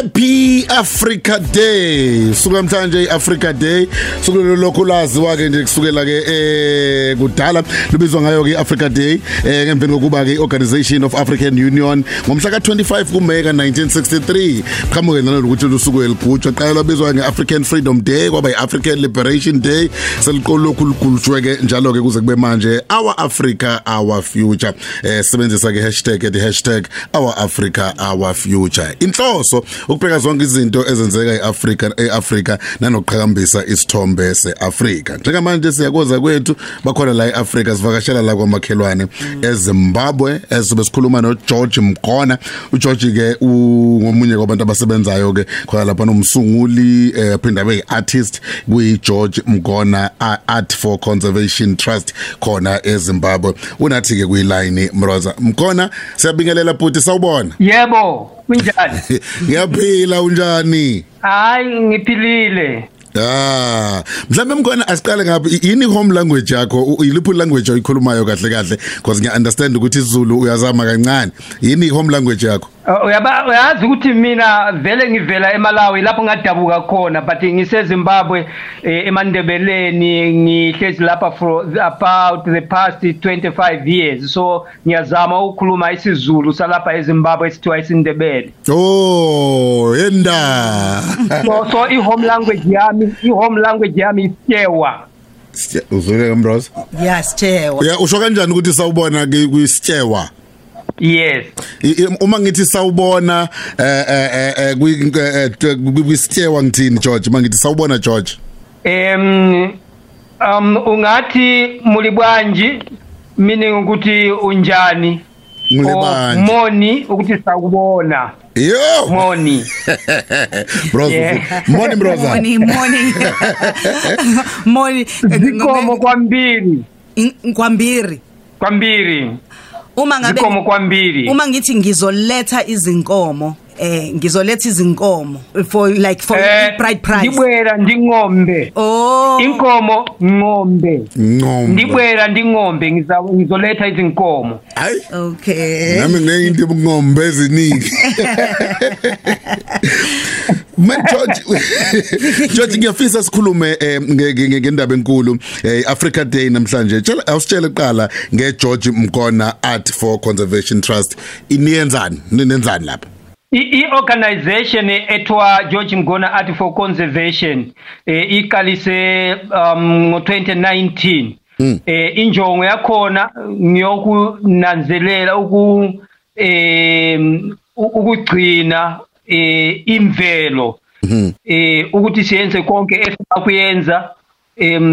Happy Africa Day. Suka mhlanje iAfrica Day. Sukule lokho laziwa ke nje kusukela ke eh kudala lubizwa ngayo ke iAfrica Day eh ngemveni kokuba ke Organization of African Union ngomhla ka25 kuMeyi ka1963 qhamuke nalo ukuthi lusuku eligujwa. Qala lwabizwa ngeAfrican Freedom Day kwaba iAfrican Liberation Day. Seliqolokhu ligulujwe ke njalo ke kuze kube manje our Africa our future. Eh sebenzisa ke hashtag the hashtag our Africa our future. Inhloso ukubheka zonke izinto ezenzeka eAfrica eAfrica nanokuqhakambisa isithombe seAfrica njengamanje siyakoza kwethu bakhona la eAfrica sivakashela la kwamakhelwane eZimbabwe esibe sikhuluma no George Mkhona uGeorge ke ungomunye kwabantu abasebenzayo ke khona lapha nomsunguli eh phinda be artist kuyi George Mkhona Art for Conservation Trust khona eZimbabwe. Unathi ke kuyiline Mroza Mkhona siyabingelela bhuti sawubona. Yebo, kunjani? Ngiyaphila unjani? Hayi ngiphilile. Ah, mhlambe mkhona asiqale ngapha yini home language yakho yiliphi language oyikhulumayo kahle kahle because ngiya understand ukuthi isiZulu uyazama kancane yini home language yakho uyazi ukuthi mina vele ngivela eMalawi lapho ngadabuka khona but ngiseZimbabwe emandebeleni ngihlezi lapha for about the past 25 years. So ngiyazama ukukhuluma isiZulu salapha eZimbabwe esithiwa isindebele. Oh yenda. So so i home language yami i home language yami isityewa. Uzwile mbros Yasithewa. ya usho kanjani ukuthi sawubona ke kwisityewa? Yes. I- i- uma ngithi sawubona eh eh eh kwisityewa ngithini George? Mangithi sawubona George. Em um ungathi mulibwanji meaning ukuthi unjani? Ngulebanje moni ukuthi sakubona yo! Moni. Bros Yeah. morning brother Morning morning. Morning. zikomo kwambiri In- kwambiri. kwambiri Uma ngabe zikomo kwambiri uma ngithi ngizoletha izinkomo. Eh ngizoletha izinkomo for like for Eh, pride prize. ndibwera ndingombe Oh. inkomo ngombe. Ngombe. Ndibwera ndingombe ngiza- ngizoletha izinkomo. Hayi Okay. nami nginento ngombe eziningi. Ma George George ngiyafisa sikhulume eh, nge- nge- ngendaba enkulu eh, Africa Day namhlanje. Tshela awusitshele kuqala nge George Mkhona Art for Conservation Trust. Iniyenzani ninenzani lapha? I- i-organization ethiwa George Mgona Art for Conservation eh iqalise um ngo-2019 eh injongo yakhona ngiyokunanzelela uku eh ukugcina eh imvelo. Eh ukuthi siyenze konke esisakuyenza em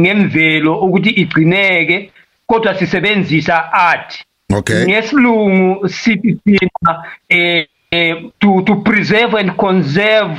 ngemvelo ukuthi igcineke kodwa sisebenzisa art. Okay. Ngesilungu sithi eh eh, to to preserve and conserve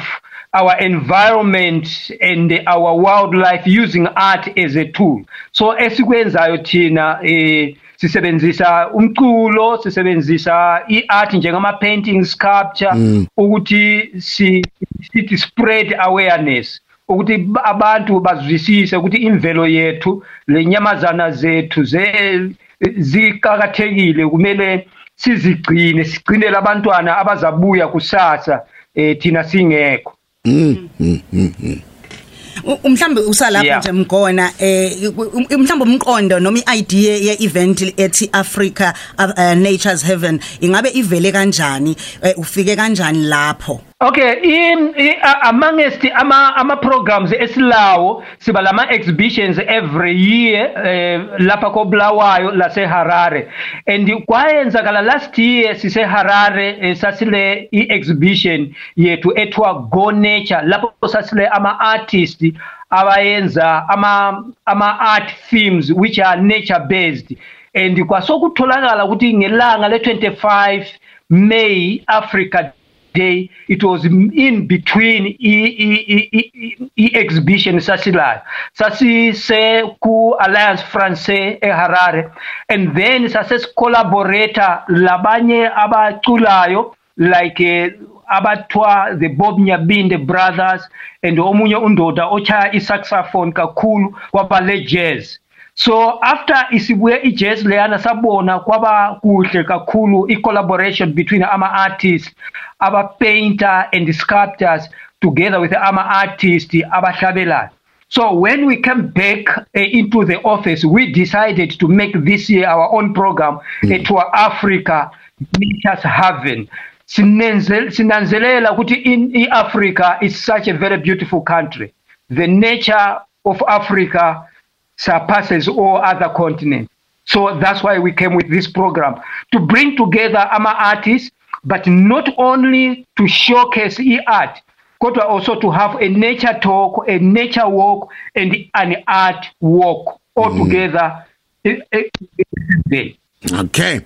our environment and our wildlife using art as a tool. So esikwenzayo thina eh sisebenzisa umculo sisebenzisa iart njengama painting sculpture ukuthi si sithi spread awareness ukuthi ba- abantu bazwisise ukuthi imvelo yethu lenyamazana zethu ze ziqhakathekile kumele sizigcine sigcinele abantwana abazabuya kusasa eh thina singekho. U- mhlambe usalapho Yeah. nje mgona eh u- mhlambe umqondo noma iidea ye-event ethi Africa uh, uh, Nature's Heaven ingabe ivele kanjani eh, ufike kanjani lapho? Okay in i- a- amongst ama ama programs esilawo siba lama exhibitions every year eh, lapha koBulawayo lase Harare and kwayenzakala last year sise Harare eh, sasile i-exhibition yethu ethiwa Go Nature lapho sasile ama artists abayenza ama ama art films which are nature based and kwasokutholakala ukuthi ngelanga le25 May Africa day it was in between i- i- i- i- i- exhibition sasilayo sasise ku Alliance Française eHarare and then sase collaborator labanye abaculayo like eh, abathwa the Bob Nyabinde brothers and omunye undoda ochaya isaxophone kakhulu kwaba le jazz. So after isibuye ijazz leyana sabona kwaba kuhle kakhulu i-collaboration between ama-artists aba-painter and the sculptors together with ama-artists abahlabelayo. So when we came back uh, into the office we decided to make this year our own program mm. uh, to africa nature's haven sinanzelela ukuthi in i-africa is such a very beautiful country. The nature of africa surpasses all other continents. So that's why we came with this program to bring together our artists, but not only to showcase e-art, but also to have a nature talk, a nature walk, and an art walk all mm. together. eh, eh, eh, Okay.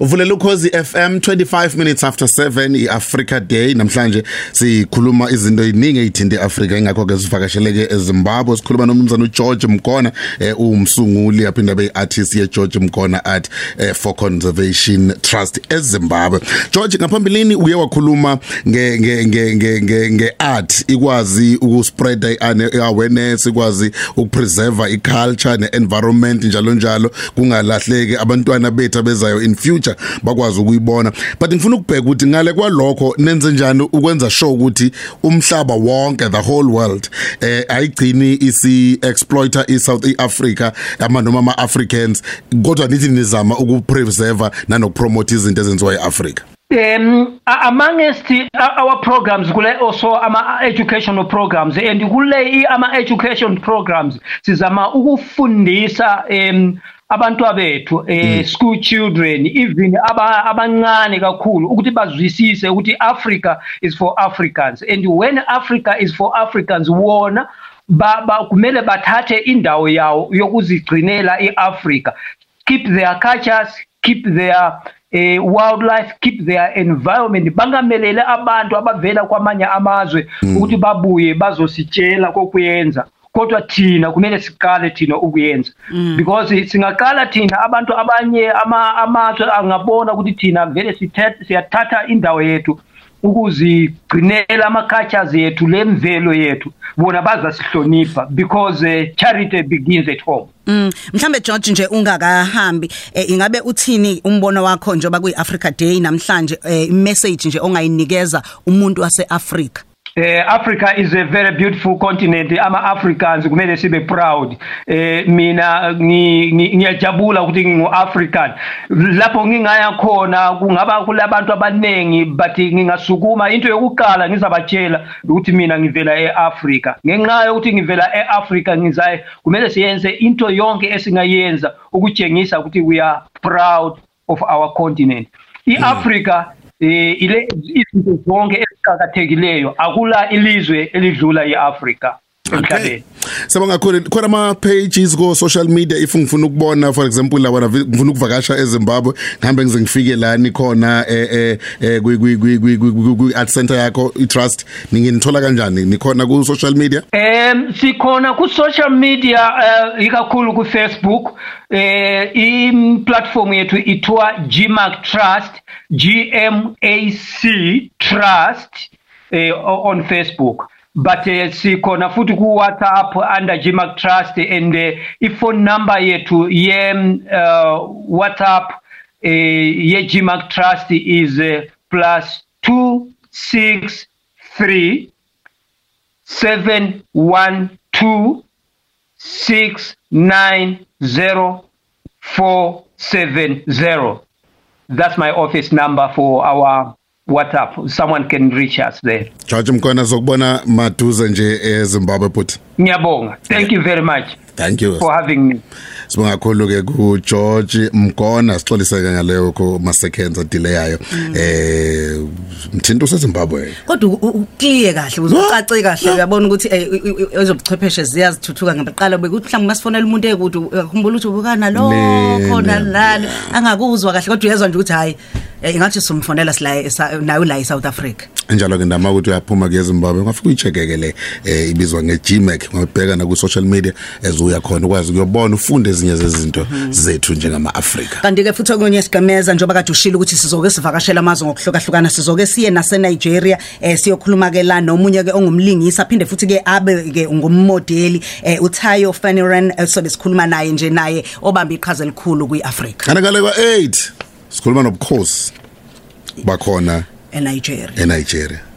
Uvulela ukhozi FM 25 minutes after 7 iAfrica Day namhlanje sikhuluma izinto eziningi ezithinta iAfrica ingakho ke sivakasheleke eZimbabwe sikhuluma nomnumzana uGeorge Mkona eh umsunguli yaphinda be artist ye George Mkona Art eh, for Conservation Trust eZimbabwe. George ngaphambilini uye wakhuluma nge nge nge nge nge, nge art ikwazi ukuspread awareness ikwazi ukupreserve iculture neenvironment njalo njalo kungalahleki abantwana bethu abezayo in future bakwazi ukuyibona. But ngifuna ukubheka ukuthi ngale kwalokho nenze njani ukwenza sure ukuthi umhlaba wonke the whole world eh ayigcini isi exploiter i South Africa ama noma ama Africans kodwa nithi nizama ukupreserve nanokupromote izinto ezenziwa eAfrica. Um, a- amongst the- uh, our programs, kule also ama educational programs, and kule i- ama education programs, sizama ukufundisa um abantu bethu eh school children even aba abancane kakhulu ukuthi bazwisise ukuthi Africa is for Africans. And when Africa is for Africans wona ba ba- kumele bathathe indawo yawo yokuzigcinela iAfrica keep their cultures keep their eh wildlife keep their environment. Bangamelele abantu abavela kwamanye amazwe ukuthi babuye bazositshela kokuyenza kodwa thina kumele siqale thina ukuyenza. Because singaqala thina abantu abanye ama amazwe angabona ukuthi thina vele sithethe siyathatha indawo yethu ukuzigcinela ama-cultures yethu lemvelo yethu. Bona bazasihlonipha because uh, charity begins at home. Mm. Mhlambe George nje ungakahambi eh, ingabe uthini umbono wakho njoba kuyi Africa Day namhlanje eh, message nje ongayinikeza umuntu waseAfrica Eh, Africa is a very beautiful continent. Ama Africans kumele sibe proud. Eh, mina ngi- ngiyajabula ukuthi ngingu African. Lapho ngingaya khona kungaba kulabantu abanengi but ngingasukuma into yokuqala ngizabatshela ukuthi mina ngivela eAfrica. Ngenxa yokuthi ngivela eAfrica ngizaye kumele siyenze into yonke esingayenza ukutshengisa ukuthi we are proud of our continent. iAfrica eh ile izinto zonke eziqhakathekileyo akula ilizwe elidlula iAfrica Okay. emhlabeni Sabanga khona khona ama pages ko social media if ngifuna ukubona for example laba na- ngifuna ukuvakasha eZimbabwe ngihambe ngize ngifike lani khona eh eh eh kwi kwi kwi kwi- kwi kwi art center yakho i trust ninginithola kanjani? Nikhona ku social media? Em sikhona ku social media eh, ikakhulu ku Facebook eh i platform yethu ithiwa GMAC Trust. GMAC Trust eh on Facebook but eh, sikhona futhi ku WhatsApp under GMAC Trust and eh, i-phone number yethu ye uh, WhatsApp eh ye GMAC Trust is eh, plus 263 seven one two six nine zero four seven zero. That's my office number for our WhatsApp. Someone can reach us there. George Mkona zokubona maduze nje eZimbabwe but Ngiyabonga. Thank you very much thank you for having me. Sibonga kakhulu ke ku George Mkona sixoliseke ngaleyo ko ma seconds delay yayo. Eh mthinto seZimbabwe kodwa u- u- clear kahle uzocace kahle uyabona ukuthi eh, i- i- ezobuchwepheshe ziyazithuthuka ngempela. Bekuthi mhlawumbe masifonela umuntu ekude ukhumbula ukuthi ubukana lo Ne- khona ne- lana angakuzwa kahle kodwa uyezwa nje ukuthi hayi Eh, ingathi simfonela sila esa- nayo la eSouth Africa. Njalo ke ndama ukuthi uyaphuma ke eZimbabwe ngafika uyicheke ke eh ibizwa ngeGmac ngabheka na ku social media ezuya khona ukwazi ukuyobona ufunde ezinye zezinto zethu njengama Afrika kanti ke futhi okunye sigameza njengoba kade ushilo ukuthi sizoke sivakashela amazwe ngokuhlukahlukana sizoke siye nase Nigeria eh siyokhuluma ke la nomunye ke ongumlingisi aphinde futhi ke abe ke ngummodeli eh uTayo Faniran sobe sikhuluma naye nje naye obamba iqhaza elikhulu kwiAfrica kana kale kwa 8 sikhuluma nobukhosi bakhona eNigeria. eNigeria.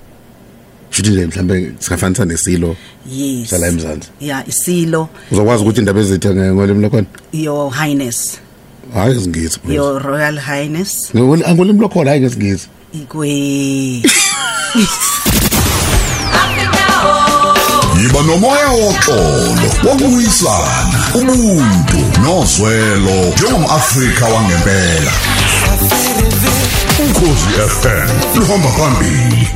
Futhi nje mhlambe singafanisa nesilo yes. sala eMzansi. Ya isilo. Uzokwazi ukuthi indaba ezithe ngolimi lakhona your highness. Hayi ngizingisi bro your royal highness. Ngolimi lakhona hayi ngizingisi ikwe yiba nomoya woxolo wokubuyisana ubuntu nozwelo njengomafrika wangempela. Ukhosi FM luhamba phambili.